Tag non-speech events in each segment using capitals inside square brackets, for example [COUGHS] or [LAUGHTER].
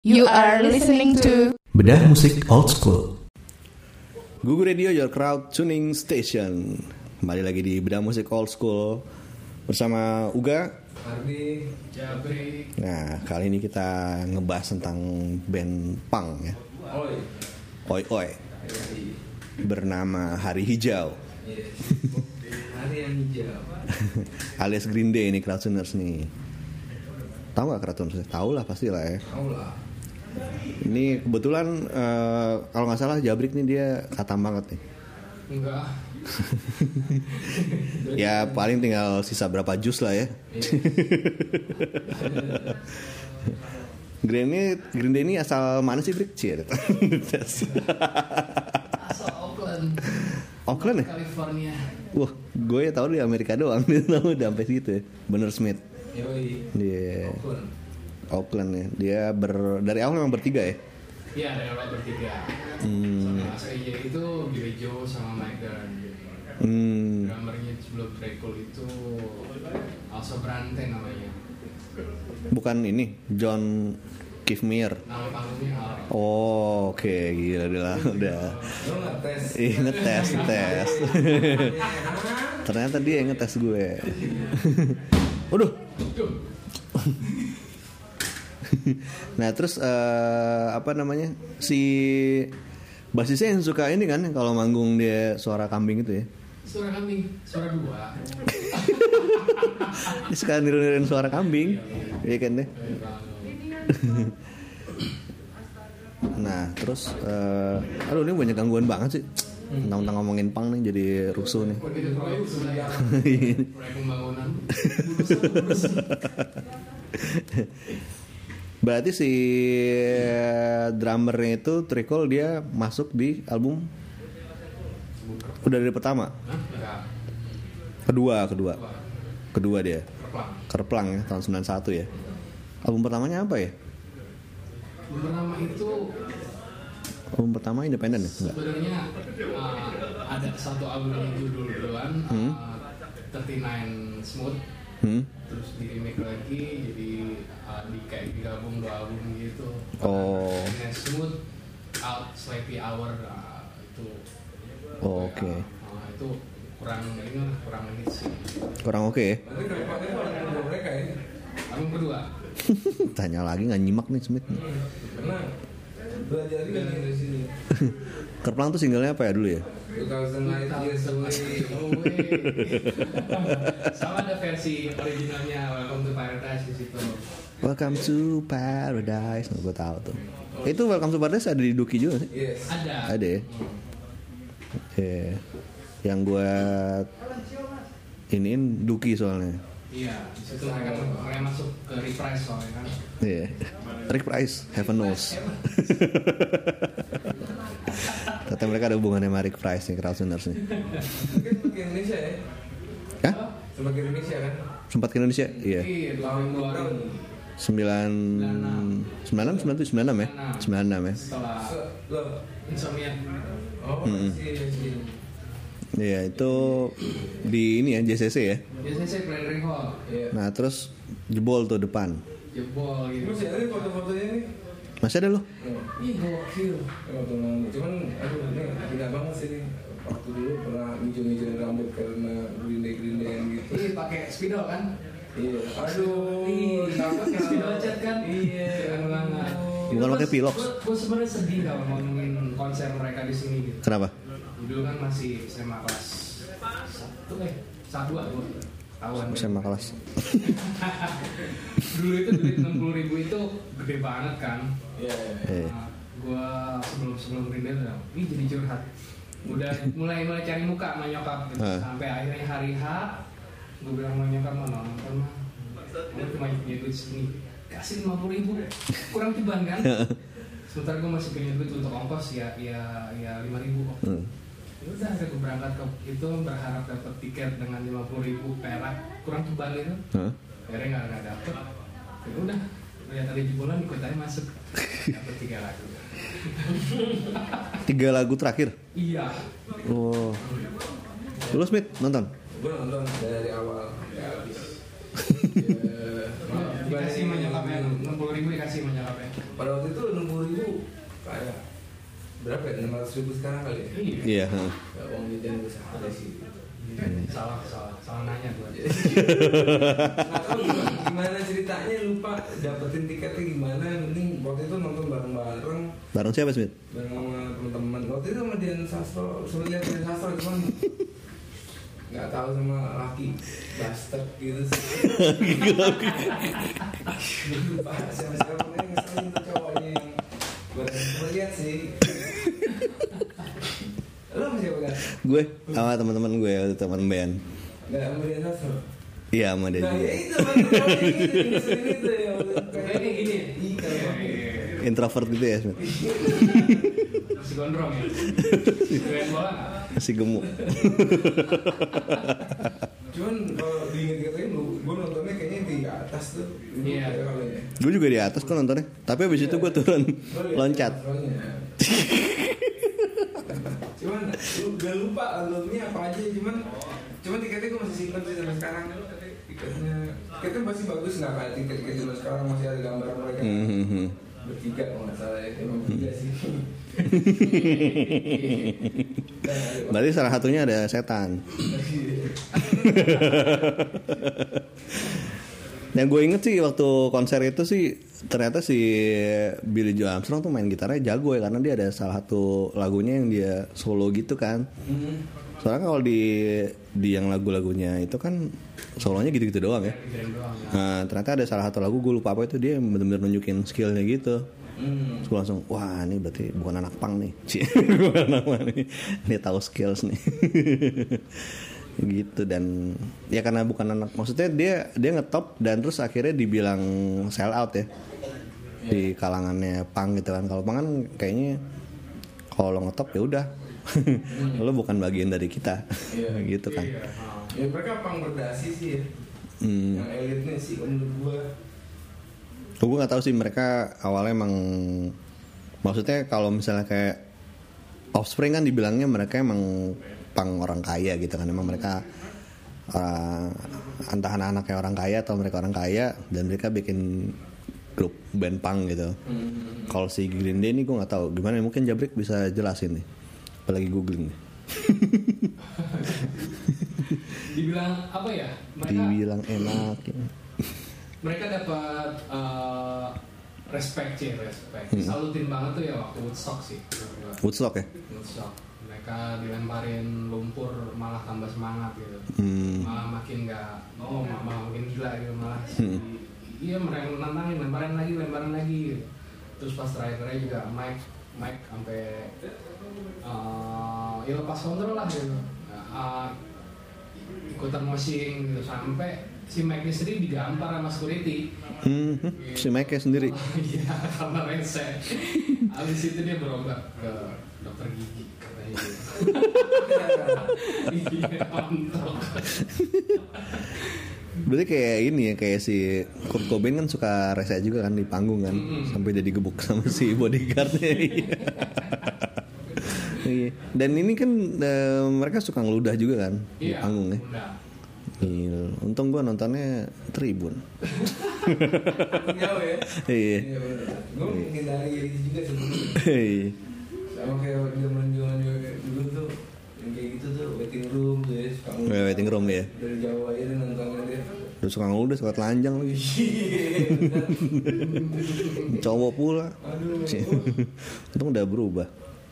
You are listening to Bedah musik old school. Google Radio Your Crowd Tuning Station Kembali lagi di Bedah Musik Old School Bersama Uga Ardi, Jabri, Nah kali ini kita ngebahas tentang band punk ya Oi, Oi Oi Bernama Hari Hijau yes. Hari yang hijau. [LAUGHS] Alias Green Day ini Crowdtuners nih Tahu gak Crowdtuners? Tahu lah pasti lah ya Tahu lah. Ini kebetulan eh, kalau nggak salah Jabrik nih dia katam banget nih Enggak. [LAUGHS] Ya paling tinggal sisa berapa jus lah ya Green Day, Green Day ini asal mana sih Brik? Cie, Asal Oakland, Auckland ya? California. Wah, gue ya tahu di Amerika doang. Dia [LAUGHS] tahu udah sampai situ ya. Bener Smith. Dia Oakland. Auckland ya. Dia ber dari awal memang bertiga ya. Iya, dari awal bertiga. Hmm. Sama AJ itu Billy Joe sama Mike. Hmm. Drummernya sebelum Dracul itu Also Brante namanya. Bukan ini John Kifmir. Oh, oke, gila udah udah. Lo ngetes? Ih, ngetes, ngetes. Ternyata dia yang ngetes gue. Waduh. [LAUGHS] [LAUGHS] nah, terus eh, apa namanya? Si basisnya yang suka ini kan kalau manggung dia suara kambing itu ya. Suara kambing, suara dua. [LAUGHS] Dia suka niru-niruin suara kambing. Iya kan deh. [LAUGHS] Nah, terus eh, aduh ini banyak gangguan banget sih. Tentang-tentang ngomongin pang nih jadi rusuh nih. Berarti si eh, drummernya itu Tricol dia masuk di album udah dari pertama, kedua, kedua, kedua dia Kerplang. Ya tahun 91 ya. Album pertamanya apa ya? Pertama itu Album pertama independen ya? Sebenarnya uh, ada satu album yang judul duluan Hmm. uh, 39 Smooth Hmm? terus di remake lagi jadi uh, di kayak digabung dua album gitu Oh. 39 Smooth Out Sleepy Hour uh, itu Oh, oke. Uh, itu kurang ini kurang ini sih Kurang oke ya? Kalau mereka ya album kedua [LAUGHS] Tanya lagi nggak nyimak nih Smith. Karena belajar dari sini [LAUGHS] Kerplang tuh singlenya apa ya dulu ya? 2000 Night Years Away Away. sama ada versi originalnya Welcome to Paradise di situ Welcome to Paradise. Nggak gue tahu tuh. Itu Welcome to Paradise ada di Duki juga sih? Yes ada Ada ya? Iya. Yang gue iniin Duki soalnya. Iya, di situ mereka, mereka masuk ke reprise soalnya kan. Iya. Rick Price, Heaven Knows. [LAUGHS] Ternyata mereka ada hubungannya sama Rick Price nih, Crowdtuners nih. Mungkin sempat ke Indonesia ya Hah? Sempat ke Indonesia kan Sempat ke Indonesia? Iya. Iya, tahun 2000 Sembilan... Sembilan enam, sembilan tujuh, sembilan enam ya? Sembilan enam ya? setelah Insomnia. Oh sih sih Iya, itu di ini ya, JCC ya. Saya plenary hall, Iya Nah, terus jebol tuh depan. jebol gitu. Ada nih foto-fotonya nih Masih ada loh? Ih, gokil. Cuman aduh ini tidak banget sih Waktu dulu pernah hijau-hijauin rambut karena grinde-grindean gitu Ih, pakai spidol kan? Iya Aduh pakai spidol cat kan? Iya banget. Bukan pakai pilox. Gue sebenarnya sedih kalau ngomongin konser mereka di sini gitu. Kenapa? Dulu kan masih SMA kelas satu eh satu dua dua Saya kelas. [LAUGHS] Dulu itu duit enam puluh ribu itu gede banget kan. Iya iya Eh. Nah, gua sebelum sebelum Green udah, ini jadi curhat. Udah mulai mulai cari muka sama nyokap gitu. Ah. Sampai akhirnya hari H, gue bilang sama nyokap mau nonton mah. Gue cuma punya duit segini, kasih lima puluh ribu, kurang ceban kan? [LAUGHS] Sementara gue masih punya duit untuk ongkos ya ya ya lima ribu. Hmm. Ya udah akhirnya gue berangkat ke itu berharap dapat tiket dengan lima puluh ribu perak, kurang ceban itu. Hah? Akhirnya nggak nggak dapet. Ya udah lihat ada jebolan ikut aja masuk. [LAUGHS] Dapet tiga lagu. Tiga lagu terakhir. Iya. Oh. Lu Smith nonton? Gue nonton dari awal Ya habis. Ya, [LAUGHS] dikasih sama nyokapnya enam puluh ribu dikasih sama nyokapnya pada waktu itu kayak berapa ya? enam ratus ribu sekarang kali ya? Iya. Ya, uang jajan besar ada sih. Salah, salah, salah nanya gue. [LAUGHS] nggak tahu gimana, gimana ceritanya lupa. Dapetin tiketnya gimana? Penting waktu itu nonton bareng-bareng. Bareng siapa Smith? bareng sama teman-teman waktu itu sama Dian Sastro. Lihat Dian Sastro cuman [LAUGHS] nggak tahu sama laki bastard gitu sih. [LAUGHS] Lupa siapa siapa yang ngeselin cowoknya yang gue lihat sih lo sama siapa kan Gue sama teman-teman gue waktu teman band. sama Sastro Iya sama dia nah juga. ya itu ya gini? Iya, Introvert gitu ya Smith. Si gondrong ya? Si gemuk. Cuman kalau diinget-ingetin gue nontonnya kayaknya di atas tuh. Iya. Ya. Gue juga di atas kok nontonnya. Tapi abis itu gue turun liat loncat. Gak lupa albumnya apa aja cuman cuman tiketnya gue masih simpen sih sampai sekarang tiketnya tiketnya masih bagus nggak kayak tiket tiket zaman sekarang masih ada gambar mereka Hmm, hmm, hmm. bertiga kalau nggak salah ya emang bertiga sih Berarti salah satunya ada setan. [LAUGHS] [LAUGHS] Yang gue inget sih waktu konser itu sih ternyata si Billy Joe Armstrong tuh main gitarnya jago ya karena dia ada salah satu lagunya yang dia solo gitu kan. Hmm. Soalnya kalau di di yang lagu-lagunya itu kan solonya gitu-gitu doang ya. Keren doang ya. Nah, ternyata ada salah satu lagu gue lupa apa itu dia yang bener-bener nunjukin skillnya gitu. Hmm. Terus gue langsung, wah ini berarti bukan anak pang nih. Bukan anak pang nih. Dia tahu skills nih. [LAUGHS] gitu dan ya karena bukan anak maksudnya dia dia ngetop dan terus akhirnya dibilang sell out ya. Di kalangannya pang gitu kan. Kalau pang kan kayaknya kalau lo ngetop ya udah. [LAUGHS] Lo bukan bagian dari kita. Iya. [LAUGHS] gitu kan. ya mereka pang berdasi sih. Ya hmm. yang elitnya sih menurut gua. Gue nggak tahu sih mereka awalnya emang maksudnya kalau misalnya kayak offspring kan dibilangnya mereka emang pang orang kaya gitu kan emang mereka uh, entah anak-anaknya orang kaya atau mereka orang kaya dan mereka bikin grup band pang gitu kalau si Green Day ini gue nggak tahu gimana mungkin Jabrik bisa jelasin nih apalagi googling nih [LAUGHS] Dibilang apa ya? Mereka dibilang enak ya. mereka dapat eh, respect sih, respect. Hmm. Salutin banget tuh ya waktu Woodstock sih. Woodstock ya Woodstock. Mereka dilemparin lumpur malah tambah semangat gitu. Hmm. Malah makin nggak, oh malah makin gila gitu malah. Hmm. Iya mereka nantangin, lemparin lagi, lemparin lagi. Gitu. Terus pas terakhirnya juga Mike, Mike sampai eh, ya lepas kontrol lah gitu. Eh, ikutan moshing gitu sampai si Mike sendiri digampar sama security. Hmm, si Mike sendiri [LAUGHS] Iya, karena rese. Abis itu dia berobat ke dokter gigi Iya. [LAUGHS] Berarti kayak ini ya kayak si Kurt Cobain kan suka rese juga kan di panggung kan sampai jadi gebuk sama si bodyguardnya. [LAUGHS] Iya. Dan ini kan eh, mereka suka ngeludah juga kan di Iya, panggung ya. Iya. Untung gua nontonnya Tribun. [LAUGHS] jauh ya Iya. iya bener gua menghindari juga sebenarnya Iya. sama kayak zaman zaman dulu tuh yang kayak gitu tuh waiting room tuh ya suka ngeliat Ya, waiting room ya. dari jauh aja nontonnya dia Terus suka ngeludah, suka telanjang lagi. [LAUGHS] Cowok pula. aduh [LAUGHS] Untung udah berubah.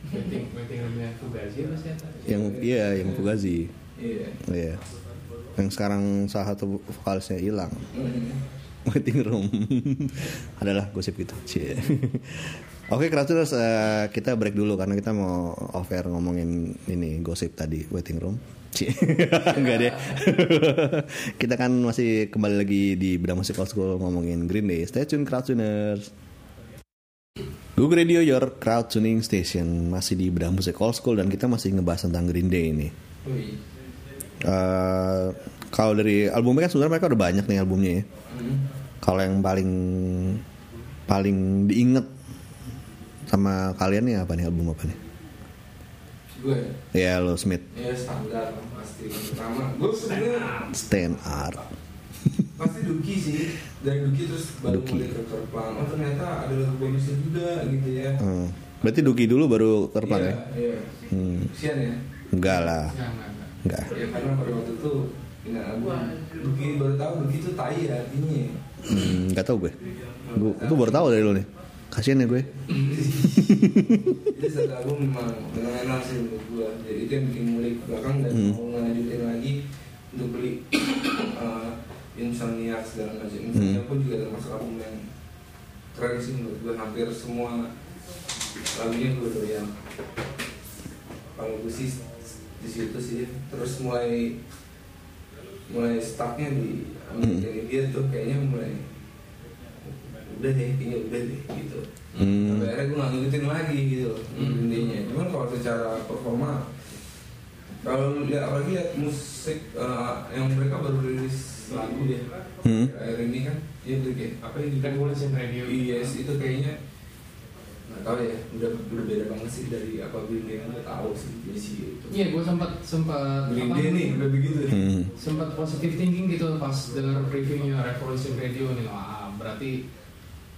Waiting, waiting roomnya Fugazi apa siapa? Yang iya yang Fugazi. iya Iya. Yang sekarang salah satu vokalisnya hilang. Hmm. [LAUGHS] Waiting room adalah gosip gitu. Cie. Oke, Kratuners, eh, kita break dulu karena kita mau offer ngomongin ini gosip tadi waiting room. [LAUGHS] Enggak deh. [LAUGHS] kita kan masih kembali lagi di Bedah Musik Old School ngomongin Green Day. Stay tune Kratuners. Google Radio Your Crowd Tuning Station masih di Bedah Musik Old School dan kita masih ngebahas tentang Green Day ini. Eh, kalau dari albumnya kan sebenarnya mereka udah banyak nih albumnya ya. Kalau yang paling paling diinget sama kalian nih apa nih album apa nih? gue Ya lo Smith ya standar pasti pertama gue sebenarnya Stand Art. pasti Duki sih dari Duki terus baru Duki. mulai ke Plan oh ternyata ada lagu bonusnya juga gitu ya Hmm. Berarti Duki dulu baru Kerplang Iya, ya? iya. Hmm. Kesian ya. Enggak lah, Enggak. Ya karena pada waktu itu Ina album Duki baru tahu Duki itu tai ya artinya. Hmm, enggak tahu gue. Gue gue baru tahu dari lo nih. Kasian ya gue. Jadi satu album memang fenomenal sih menurut gua. Jadi itu yang bikin mulai ke belakang dan Hmm. mau ngelanjutin lagi untuk beli [COUGHS] uh, Insomniac segala macam. Insomniac pun juga termasuk album yang keren sih menurut gua. Hampir semua lagunya gua doyan. Kalau gue sih di situ sih. Terus mulai mulai startnya di American Idiot tuh kayaknya mulai udah deh, kayaknya udah deh gitu. Hmm. Sampai akhirnya gue gak ngikutin lagi gitu Hmm. intinya. Cuman kalau secara performa kalau lihat apalagi lihat musik eh, yang mereka baru rilis lagu ya Hmm. akhir ini kan ya itu kayak apa yang Revolution Radio. Yes itu kayaknya nggak tahu ya udah udah beda banget sih dari apa Green Day yang gue tahu sih jadi sih itu Iya, gue sempat sempat Green Day nih udah begitu Hmm. sempat positive thinking gitu pas denger reviewnya Revolution Radio nih wah berarti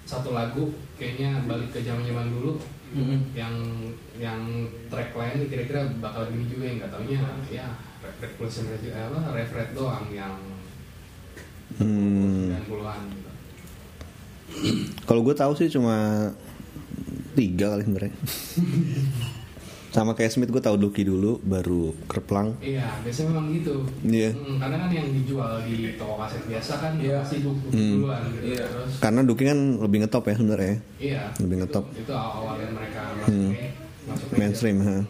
satu lagu kayaknya balik ke zaman zaman dulu yang yang track lain kira-kira bakal gini juga yang nggak taunya ya Re- Revolution eh, apa refret doang yang Hmm. 90-an gitu. Kalau gue tahu sih cuma tiga kali sebenarnya. [LAUGHS] Sama kayak Smith gue tahu Duki dulu, baru Kerplang. Iya, biasanya memang gitu. Iya. Hmm, karena kan yang dijual di toko kaset biasa kan Iya. pasti duk duk Hmm. duluan gitu. Iya. Terus Karena Duki kan lebih ngetop ya sebenarnya. iya. Lebih itu- ngetop. Itu, awalnya mereka masuk Hmm. masuk Mainstream, ha. Hmm.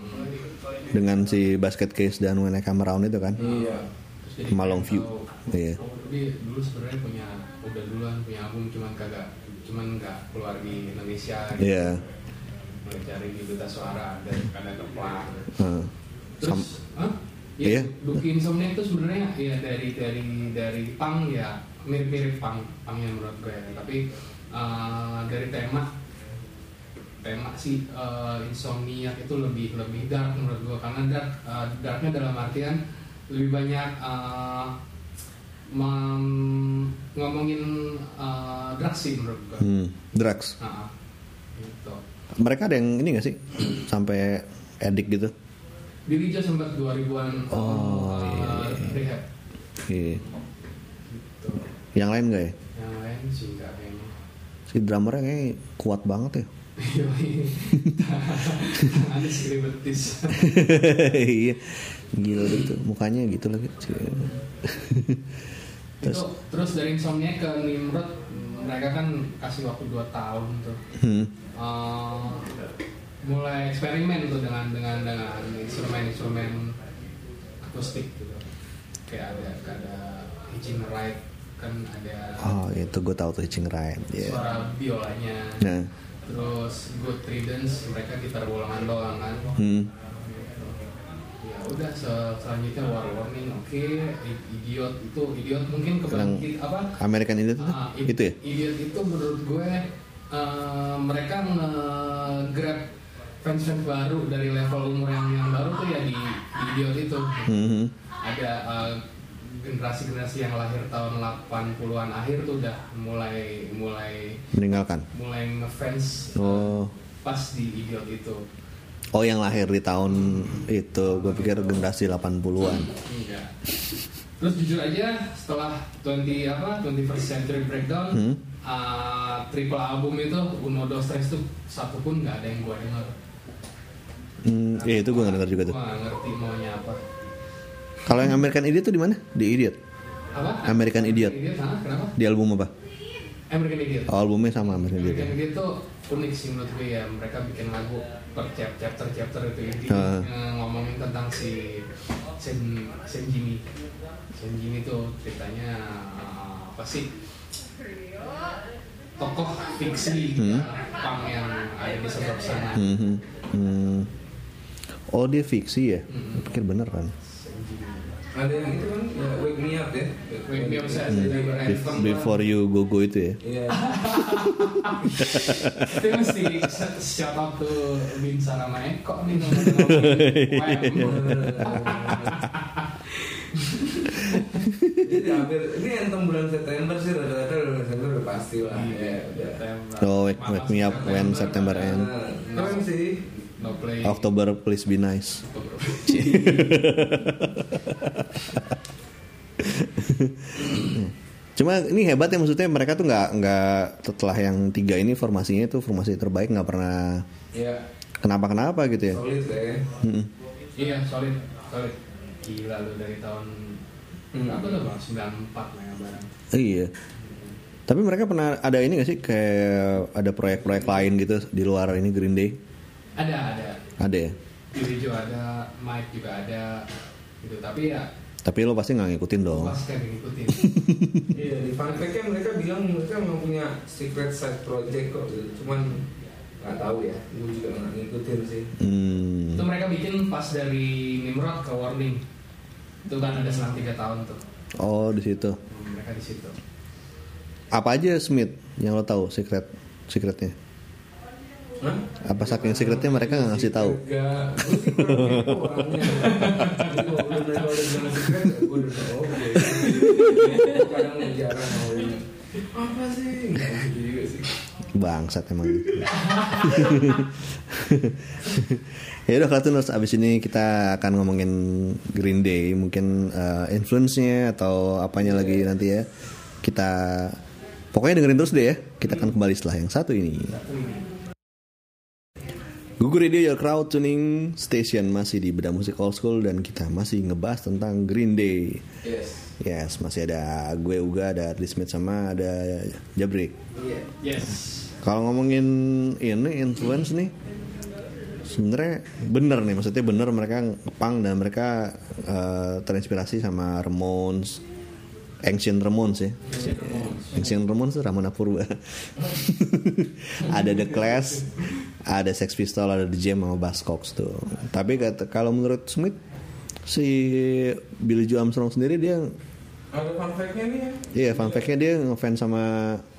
Dengan si Basket Case dan When I Come Around itu kan. iya Terus jadi Sama Long pengen View. tahu, Iya. oh, dia dulu sebenarnya punya udah duluan punya album cuman kagak cuman nggak keluar di Indonesia gitu. Iya. Mulai cari di duta suara dan ada keplang Heeh. terus? Iya. Ya, Duki Insomnia itu sebenarnya ya dari dari dari punk ya mirip-mirip punk punknya menurut gue ya. tapi eh, dari tema tema si eh, Insomnia itu lebih lebih dark menurut gue karena dark eh, darknya dalam artian lebih banyak mem- ngomongin eh, drugs sih menurut gue Hmm. Drugs. Nah, gitu. Mereka ada yang ini gak sih? Sampai edik gitu. Diri aja sempat 2000-an Oh, eh, iya, iya. rehab Iya. gitu. Yang lain gak ya? Yang lain sih enggak kayaknya. Si drummernya kayak kuat banget ya. [LAUGHS] Betis. [LAUGHS] iya. Gila gitu. Mukanya gitu lagi. [LAUGHS] Terus, terus dari Insomnia ke Nimrod, mereka kan kasih waktu 2 tahun tuh. Hmm. Eh, mulai eksperimen tuh dengan dengan dengan instrumen-instrumen akustik gitu. Kayak ada ada Hitching Ride kan ada Oh itu gue tahu tuh Hitching Ride. Iya. suara biolanya. Nah. Terus Good Riddance mereka gitar bolangan doang kan. Hmm. ya udah se- selanjutnya war warning oke I- idiot itu idiot mungkin kebangkit apa American Idiot itu? Ah, itu ya? idiot itu menurut gue eh, mereka nge-grab fans-fans baru dari level umur yang yang baru tuh ya di, di itu Hmm. ada eh, generasi-generasi yang lahir tahun 80-an akhir tuh udah mulai mulai Meninggalkan. mulai ngefans eh, Oh. pas di idiot itu Oh yang lahir di tahun itu gue pikir generasi 80-an. Enggak. Terus jujur aja setelah 20 apa 21st Century Breakdown, Hmm. Uh, triple album itu Uno Dos Tres tuh satu pun nggak ada yang gue denger. Hmm, ya itu gue gak denger juga tuh. Gue nggak ngerti maunya apa. Kalau yang American Idiot tuh di mana? Di Idiot. Apa? American Idiot. Idiot, hah? Kenapa? Di album apa? American Idiot. Oh, albumnya sama American Idiot. American Idiot tuh unik sih menurut gue ya. Mereka bikin lagu per chap- chapter chapter itu inti Ah. eh, ngomongin tentang si Sen Sen Jimmy. Sen Jimmy tuh ceritanya eh, apa sih? Tokoh fiksi Hmm. pang yang ada di seberang sana. Hmm, hmm, hmm. Oh dia fiksi ya? Hmm. Pikir bener kan. Ada yang itu kan ya, Wake Me Up ya Wake Me Up Said Hmm. Bef- Anthem. Before you go go itu ya. Iya. Itu mesti shout out to Bin Sarama Eko nih. Jadi hampir ini anthem bulan September sih rata-rata bulan September udah pasti lah. Ya, udah. September. Oh, wake, wake me up when September end. Nah, keren sih. No play. October please be nice. [LAUGHS] Cuma ini hebat ya maksudnya mereka tuh nggak nggak setelah yang tiga ini formasinya itu formasi terbaik nggak pernah Ya, kenapa kenapa gitu ya. solid ya. Mm-mm. Iya, solid, solid. Gila lu dari tahun Hmm. berapa tuh bang? 94 lah ya barang. Iya. Tapi mereka pernah ada ini gak sih kayak ada proyek-proyek lain gitu di luar ini Green Day? Ada, ada. Ada ya. Billy Joe ada, Mike juga ada. Gitu. Tapi ya Tapi lo pasti nggak ngikutin dong. pas kayak ngikutin. [LAUGHS] Iya, di fun fact-nya mereka bilang mereka memang punya secret side project kok gitu. Cuman nggak tahu ya, gue juga nggak ngikutin sih. Hmm. itu mereka bikin pas dari Nimrod ke Warning. Itu kan ada selang 3 tahun tuh. Oh di situ. Hmm, Mereka di situ. Apa aja Smith yang lo tahu secret secretnya? Hah? Apa saking secretnya mereka nggak ngasih tahu? Ya. Apa sih? Bangsat emang. [LAUGHS] ya udah Kratuners abis ini kita akan ngomongin Green Day. Mungkin eh, influence-nya atau apanya lagi nanti ya. Kita pokoknya dengerin terus deh ya. Kita akan kembali setelah yang satu ini Google Radio Your Crowd Tuning Station masih di Beda Musik Old School dan kita masih ngebahas tentang Green Day Yes. Yes, masih ada gue Uga, ada Smith sama ada Jabrik. Iya. Yes. Kalau ngomongin ini influence nih, sebenarnya bener nih, maksudnya bener mereka ngepang dan mereka eh, terinspirasi sama Ramones, Ancient Ramones ya. Ancient Ramones tuh Ramona Purba. [LAUGHS] ada The Clash, ada Sex Pistol, ada The Jam sama Buzzcocks tuh. Tapi kata- kalau menurut Smith si Billy Joe Armstrong sendiri dia Ada fun fact-nya nih ya. Iya, fun fact-nya dia ngefans sama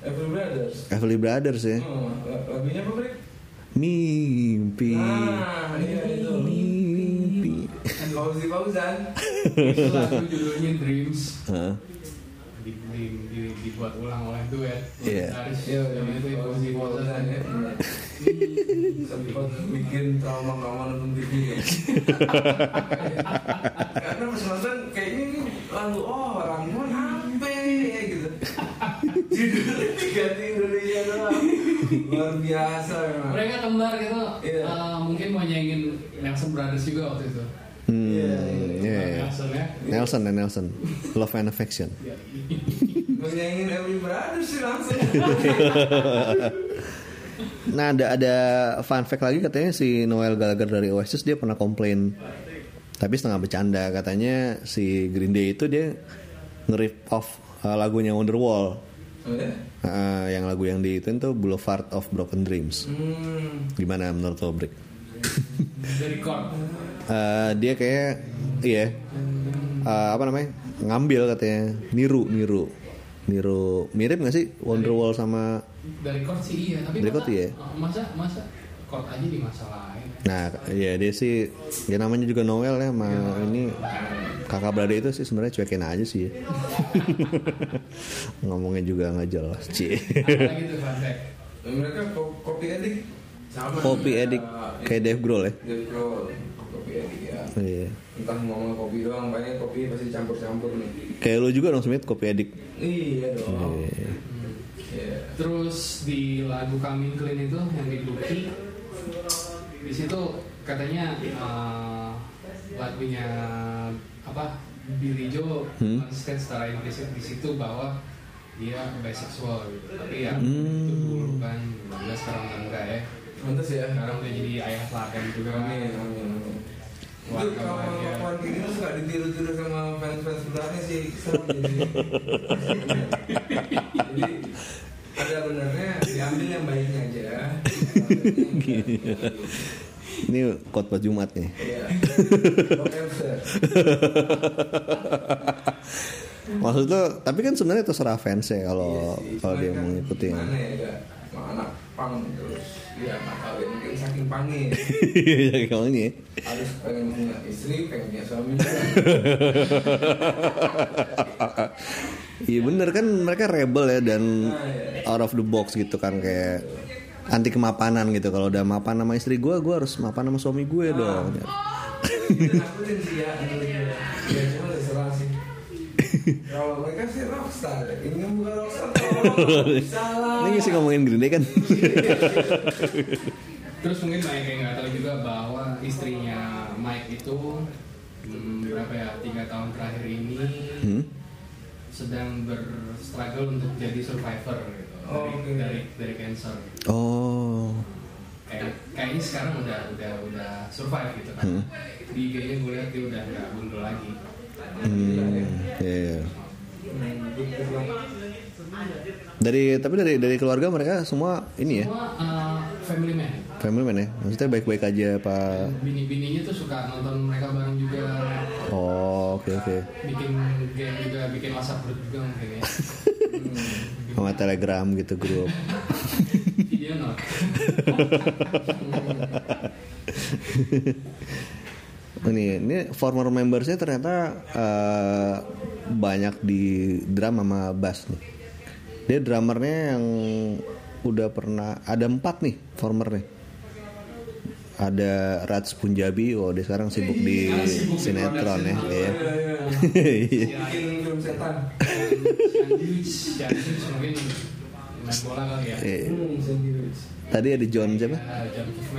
Every Brothers. Everly Brothers ya. Oh, lagunya apa, Brik? Mimpi. Nah, iya itu. Mimpi. Fauzi Fauzan. [LAUGHS] Itu lagu judulnya Dreams. Hah? Di, di, di- dibuat ulang oleh duet. Iya. Iya, yang itu Fauzi Fauzan. ya. Sempat bikin trauma kamu nonton TV ya. Karena pas nonton kayaknya ini lagu oh orang mau apa ya gitu. Judulnya diganti Indonesia doang. Luar biasa memang. Mereka kembar gitu, Iya. eh, mungkin mau nyanyiin Nelson Brothers juga waktu itu. Hmm, Iya, iya, iya. Nelson ya. Nelson dan Nelson. Love and Affection. Mau nyanyiin Every Brothers sih langsung. [LAUGHS] Nah, ada ada fun fact lagi katanya si Noel Gallagher dari Oasis dia pernah komplain tapi setengah bercanda katanya si Green Day itu dia nge-rip off uh, lagunya Wonderwall. Oh ya? Uh, yang lagu yang di itu tuh Boulevard of Broken Dreams. Hmm. Gimana menurut lo, Brick? [LAUGHS] Dari chord. Eh, dia kayak iya Eh, apa namanya ngambil katanya niru niru niru mirip gak sih Wonderwall sama Dari chord sih iya, tapi Dari masa, chord iya. masa masa chord aja dimasalahin. nah ya dia sih ya namanya juga Noel ya sama ini kakak beradik itu sih sebenarnya cuekin aja sih ya. [LAUGHS] ngomongnya juga nggak jelas sih fact. Mereka ko- kopi edik sama. kopi edik kayak Dave Grohl ya Dave Grohl. Kopi edik ya. iya Entah ngomong kopi doang, banyak kopi pasti campur-campur nih. kayak lu juga dong Smith kopi edik Iya dong. Iya. Iya. Terus di lagu Coming Clean itu yang di Lucky di situ katanya eh, lagunya apa Billy Joe Hmm. konsisten secara implisit di situ bahwa dia bisexual gitu. Tapi ya Hmm. itu dulu kan, jelas sekarang udah enggak ya. Mantas ya. Sekarang udah jadi ayah teladan juga. Amin, amin, amin. Itu lakukan kayak gitu suka ditiru-tiru sama fans-fans sebelahnya sih seru jadi. [LAUGHS] jadi ada benernya diambil yang baiknya aja. [LAUGHS] ini khotbah Jumat nih Iya. Hamster. maksud lo tapi kan sebenarnya terserah fans ya kalau Iya sih, kalau dia kan mau ngikutin Gimana ya, gak? Sama anak pang terus dia tahu ya mungkin saking pange Iya kamu ini. ya. harus pengen punya istri pengen punya suami Iya bener kan mereka rebel ya dan out of the box gitu kan kayak anti kemapanan gitu. Kalau udah mapan sama istri gue gue harus mapan sama suami gue dong. Terserah sih kalau mereka sih rockstar ini kan bukan rockstar salah ini sih ngomongin Green Day kan? Terus mungkin Mike yang nggak tahu juga bahwa istrinya Mike itu hmm, berapa ya tiga tahun terakhir ini Hmm? sedang berstruggle untuk jadi survivor gitu Oh, dari, oke. dari dari cancer. oh Kayak kayaknya sekarang udah udah udah survive gitu kan. Hmm. Di IG-nya gue lihat dia udah nggak gundul lagi. hmm, iya. Gitu lah. dari tapi dari dari keluarga mereka semua ini ya Semua uh, family man. family man ya maksudnya baik-baik aja pak Bini-bininya tuh suka nonton mereka bareng juga. oh oke oke Bikin game juga, bikin WhatsApp group juga mungkin ya. [LAUGHS] sama telegram gitu grup. [LAUGHS] Ini ini former membersnya ternyata eh, banyak di drum sama bass nih. Dia drummernya yang udah pernah ada empat nih former nih ada Raj Punjabi oh dia sekarang sibuk di sibuk di sinetron ya iya Iya, iya. [LAUGHS] ya. Iya. sendiri tadi ada John siapa Ya,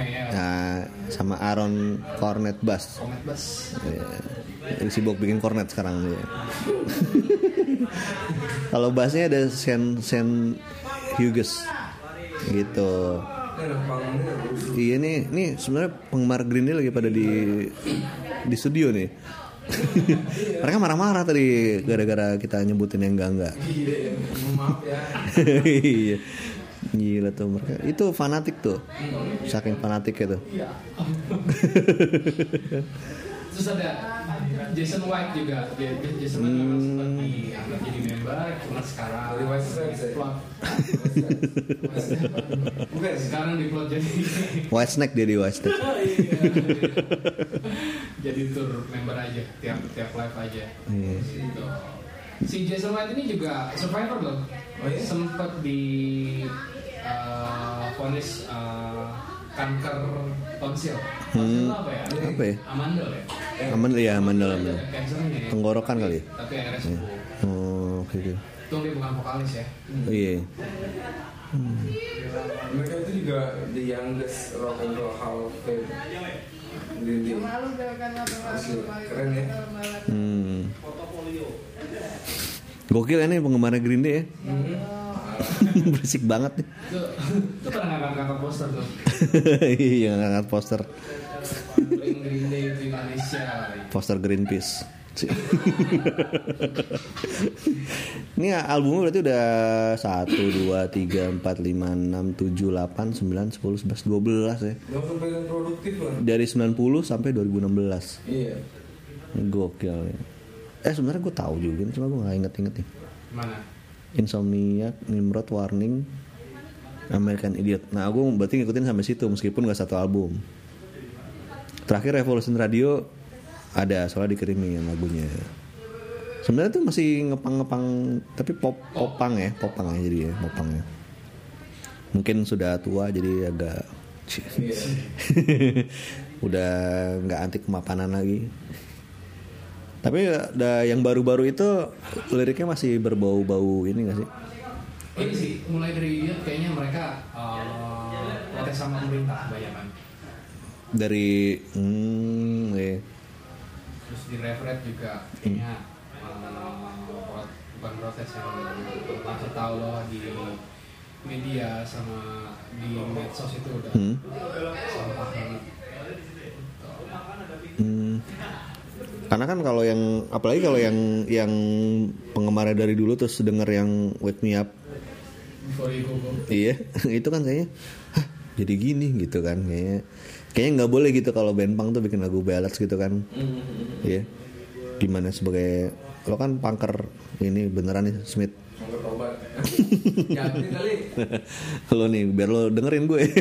ya. nah, sama Aaron Cornet Bass. Iya. Dia sibuk bikin cornet sekarang dia. [LAUGHS] Kalau bassnya ada Sen Sen Hughes gitu. Iya nih, nih sebenarnya penggemar Green Day lagi pada di di studio nih. [LAUGHS] Mereka marah-marah tadi gara-gara kita nyebutin yang enggak enggak. iya ya maaf ya [LAUGHS] Iya. Gila tuh mereka. Itu fanatik tuh. Saking fanatiknya tuh. Iya. [LAUGHS] Terus ada Jason White juga. Jason White memang sempat dianggap jadi member, cuma sekarang Dari White Stripes ya? plot. bukan Sekarang di plot jadi White Snake dia di White Snake. jadi tour member aja, tiap tiap live aja. Iya. Gitu. Si Jason White ini juga survivor loh. Oh iya? Sempat di uh, vonis uh, kanker tonsil. Tonsil itu apa ya? Apa ya? Amandel ya. Aman ya, amandel amandel. Ya. Tenggorokan kali ya? Tapi akhirnya sembuh. Oh, oke oke. Itu dia bukan vokalis ya. Iya. mereka itu juga the youngest rock and roll hall of fame keren ya Hmm. Gokil ya nih penggemarnya Green Day ya. [LAUGHS] Berisik banget nih. Itu itu pernah ngangkat-ngangkat poster tuh. [LAUGHS] Iya ngangkat poster Paling Green Day di Indonesia. poster Greenpeace. [LAUGHS] Ini albumnya berarti udah 1, 2, 3, 4, 5, 6, 7, 8, 9, 10, 11, 12 ya Dari 90 sampai 2016 Iya Gokil ya Eh sebenarnya gue tahu juga Cuma gue gak inget-inget nih Mana? Insomniac, Nimrod, Warning, American Idiot. Nah, aku berarti ngikutin sampai situ meskipun gak satu album. Terakhir Revolution Radio ada soalnya dikirimin lagunya. Sebenarnya tuh masih ngepang-ngepang tapi pop popang ya, popang ya jadi ya, popang ya. Mungkin sudah tua jadi agak [LAUGHS] Iya [LAUGHS] udah nggak anti kemapanan lagi. Tapi ada yang baru-baru itu liriknya masih berbau-bau ini gak sih? Ini sih mulai dari idiot kayaknya mereka uh, protes sama pemerintah kebanyakan. Dari hmm, iya. Terus di Refred juga kayaknya uh, pro- bukan protes yang langsung tahu loh di media sama di medsos itu udah Hmm. sampah banget. Hmm. Karena kan kalau yang apalagi kalau yang yang penggemarnya dari dulu terus denger yang Wake Me Up, iya [LAUGHS] itu kan kayaknya, jadi gini gitu kan kayaknya. Kayaknya nggak boleh gitu kalau band punk tuh bikin lagu ballads gitu kan, iya. Gimana sebagai lo kan punker ini beneran nih Smith. [LAUGHS] Lo nih biar lo dengerin gue. [LAUGHS]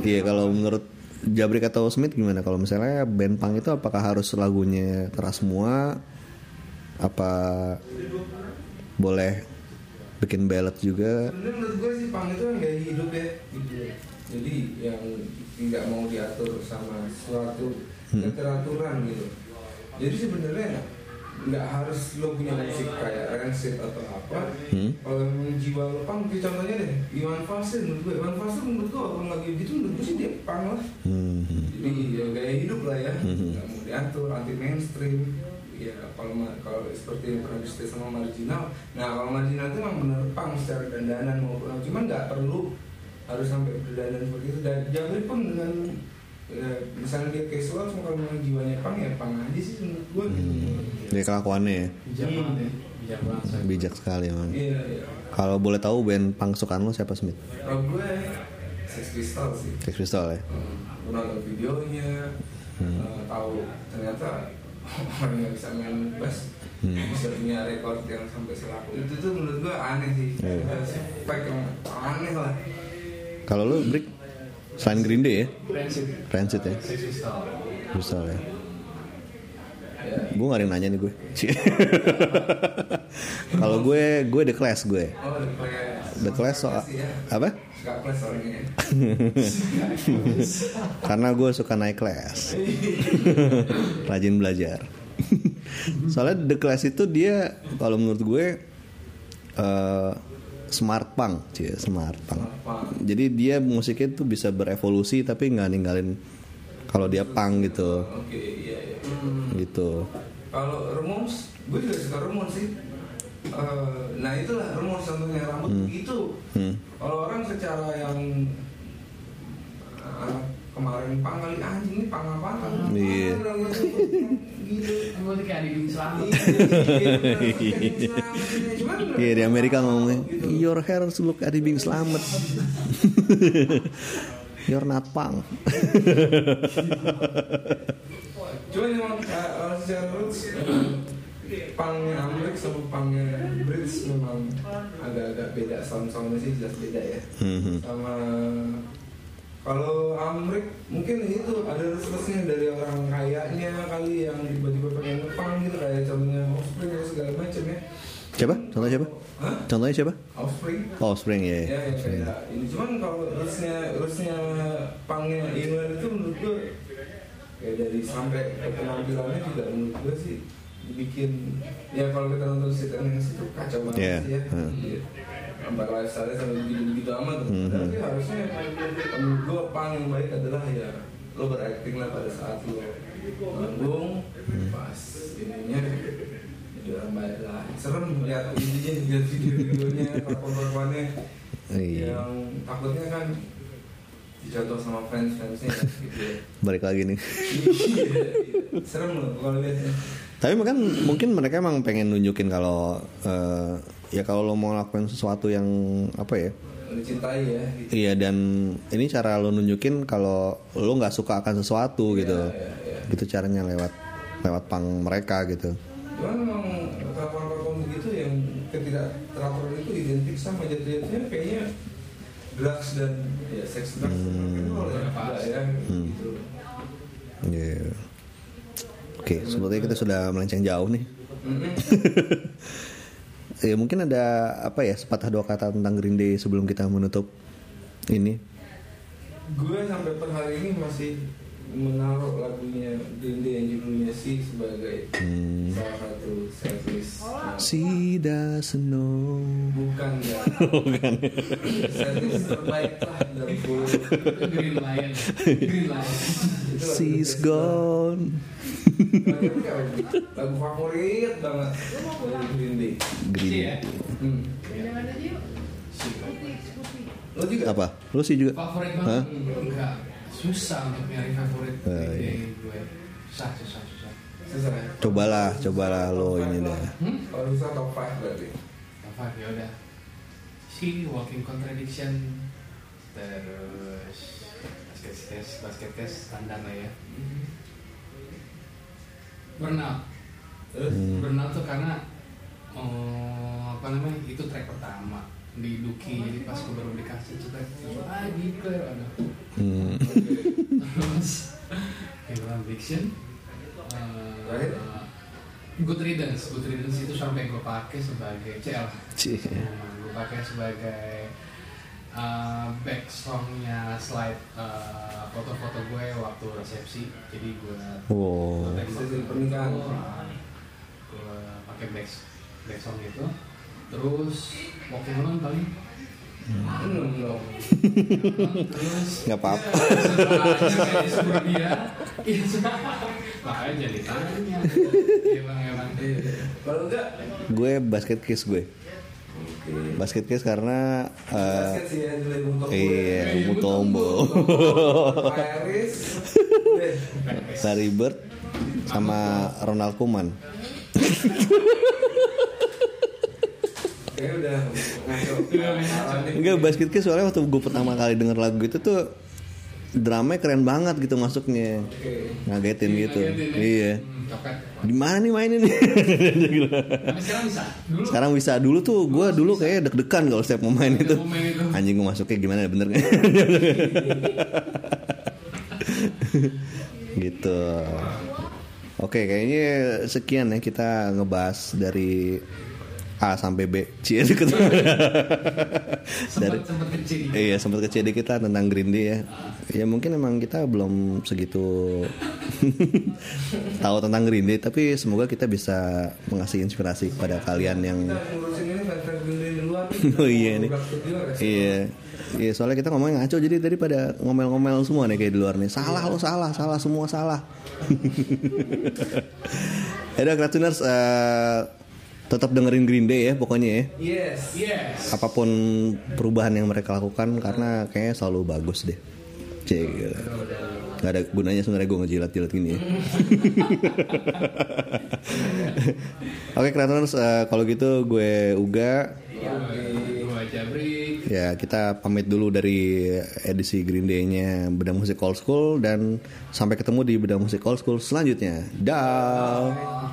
Iya kalau menurut Jabrik atau Smith gimana kalau misalnya band punk itu apakah harus lagunya keras semua apa boleh bikin ballad juga Sebenarnya menurut gue sih pang itu kan gaya hidup ya. Jadi yang tidak mau diatur sama suatu keteraturan gitu. Jadi sebenarnya nggak harus lo punya musik kayak Rancid atau apa. Hmm. Kalau memang jiwa lo pang, kayak contohnya deh Iwan Fals menurut gue. Iwan Fals menurut gue kalau lagi gitu menurut gue sih dia pang lah. Hmm. Jadi ya gaya hidup lah ya, Mhm. nggak mau diatur, anti mainstream. Ya kalau kalau seperti yang pernah disebut sama marginal, nah kalau marginal itu memang benar pang secara dandanan maupun cuman nggak perlu harus sampai berdandan seperti itu. Dan Jabri pun dengan ya, misalnya dia casual, cuma kalau memang jiwanya pang ya pang aja sih menurut gue. gitu. Dia. Kelakuannya ya? Bijak banget ya. bijak banget bijak sekali emang. Iya iya. kalau boleh tahu band punk sukaan lo siapa Smith? Kalau gue Sex Pistols sih. Sex Pistol ya? Hmm, gue nonton videonya eh, tahu. Ternyata [LAUGHS] orang yang bisa main bass. Hmm. bisa punya rekor yang sampai selaku itu tuh menurut gue aneh sih. Iya. Ada spek yang aneh lah. Kalau lo Brick selain Green Day ya? Rancid. Ya? Pistol ya. Gue gak ada yang nanya nih gue. [LAUGHS] Kalau gue gue the class gue. Oh the class the soal ya. apa? [LAUGHS] Karena gue suka naik kelas [LAUGHS] rajin belajar. Soalnya the class itu dia kalau menurut gue eh, smart punk cie smart punk. Jadi dia musiknya tuh bisa berevolusi tapi nggak ninggalin kalau dia punk gitu. Oke iya iya. Hmm, gitu. Kalau Ramones gue juga suka Ramones sih. Eh, nah itulah Ramones contohnya rambut begitu hmm. Kalau orang secara yang uh, kemarin pang kali anjing ini pang apa Iya. Gitu. gue kayak di Islam [LAUGHS] Iya di Amerika ngomongnya Your hair look Adi Bing Slamet [LAUGHS] You're not punk Cuman emang uh, kalau secara roots pangnya Amerika sama pangnya British memang agak-agak beda sound-soundnya sih jelas beda ya. Mhm. Sama kalau Amrik mungkin itu ada restlessnya dari orang kayaknya kali yang tiba-tiba pengen ngepang gitu kayak contohnya Offspring atau segala macam ya. Siapa? Contohnya siapa? Hah? Contohnya siapa? Offspring? Oh Spring ya Ya, yang kayak ini cuman kalau rusnya rusnya pangnya England itu menurut gue kayak dari sampai ke penampilannya juga menurut gue sih dibikin ya kalau kita nonton and Nancy itu kacau banget Iya, sih ya hmm. Iya. Sampai lifestyle sampai begitu begitu amat Hmm. tapi harusnya menurut gue pang yang baik adalah ya lo berakting lah pada saat lo manggung Hmm. pas ininya orang baik lah serem lihat ininya lihat video-videonya [LAUGHS] korban-korbannya Iya. yang takutnya kan dijatuh sama fans fansnya gitu ya. Balik lagi nih Iya, serem loh kalau lihatnya Tapi kan mungkin mereka emang pengen nunjukin kalau eh, ya kalau lo mau lakukan sesuatu yang apa ya? dicintai ya gitu. Iya dan ini cara lo nunjukin kalau lo nggak suka akan sesuatu gitu. iya, iya. Gitu caranya lewat lewat pang mereka gitu. cuman memang kawan-kawan begitu yang ketidakteraturan itu identik sama jatuh-jatuhnya kayaknya drugs dan ya seks drugs Hmm. dan ya ya Hmm. gitu Iya. Oke, sepertinya kita sudah melenceng jauh nih. Mm-mm. [LAUGHS] Ya mungkin ada apa ya sepatah dua kata tentang Green Day sebelum kita menutup ini. gue sampai per hari ini masih menaruh lagunya Green Day yang judulnya Si sebagai Hmm. salah satu setlist She doesn't know. bukan ya [LAUGHS] setlist terbaik lah full Green Lion Green Lion She's gone. Lagu favorit banget Green Day Green. Iya. hmm. lo juga Apa? Lu sih juga? favorit banget enggak susah untuk nyari favorit iya. dari gue susah susah susah susah ya Cobalah, cobalah lo ini deh. hmm? kalau susah top 5 berarti apa ya udah si walking contradiction terus basket case basket case standar lah ya burnout burnout tuh karena oh, apa namanya itu track pertama. Di Duki jadi pas gue baru dikasih cetak ah declare ada Hmm. terus Human Fiction uh, Terakhir? Good Riddance. Good Riddance itu sampai gue pakai sebagai CL gue pakai sebagai uh, back songnya slide uh, foto-foto gue waktu resepsi jadi gue Wow. Resepsi pernikahan. gue pakai back back song itu terus walking alone paling Hmm, belum. [LAUGHS] terus Nggak apa-apa. ya, iya, makanya jadi tanya emang emang Kalau enggak, Gue basket kiss gue. Oke. Basket kiss karena eh, Basket sih ya, iya, Bumbu Tombo, Paris. Larry Bird, sama Ronald Koeman. Parah nih. Enggak basket kiss soalnya waktu gue pertama kali denger lagu itu tuh drumnya keren banget gitu masuknya. Oke. Ngagetin gitu. Ngagetin ya. Iya. Hmm, coklat. Di mana nih mainin nih? sekarang bisa dulu Sekarang bisa dulu tuh gue dulu kayak deg-degan kalau setiap mau main itu. Main itu. Anjing gue masuknya gimana ya, bener nggak? [LAUGHS] gitu. Oke, kayaknya sekian ya kita ngebahas dari A sampai B. Cie [LAUGHS] deket. dari sempat Iya sempat kecil dikit lah tentang Green Day ya. Ya mungkin emang kita belum segitu [LAUGHS] tahu tentang Green Day, tapi semoga kita bisa mengasih inspirasi kepada kalian yang. [LAUGHS] Oh iya nih. Iya. Iya soalnya kita ngomongnya ngaco jadi daripada ngomel-ngomel semua nih kayak di luar nih. Salah lo salah, salah semua salah. Ada Kratuners eh, tetap dengerin Green Day ya pokoknya ya. Yes. yes Apa pun perubahan yang mereka lakukan karena kayaknya selalu bagus deh. Cek. Gak ada gunanya sebenarnya gue ngejilat-jilat gini ya. [LAUGHS] Oke Kratuners eh, kalau gitu gue Uga Jabri Ya kita pamit dulu dari edisi Green Day-nya Bedang Musik Old School dan sampai ketemu di Bedang Musik Old School selanjutnya. Dah.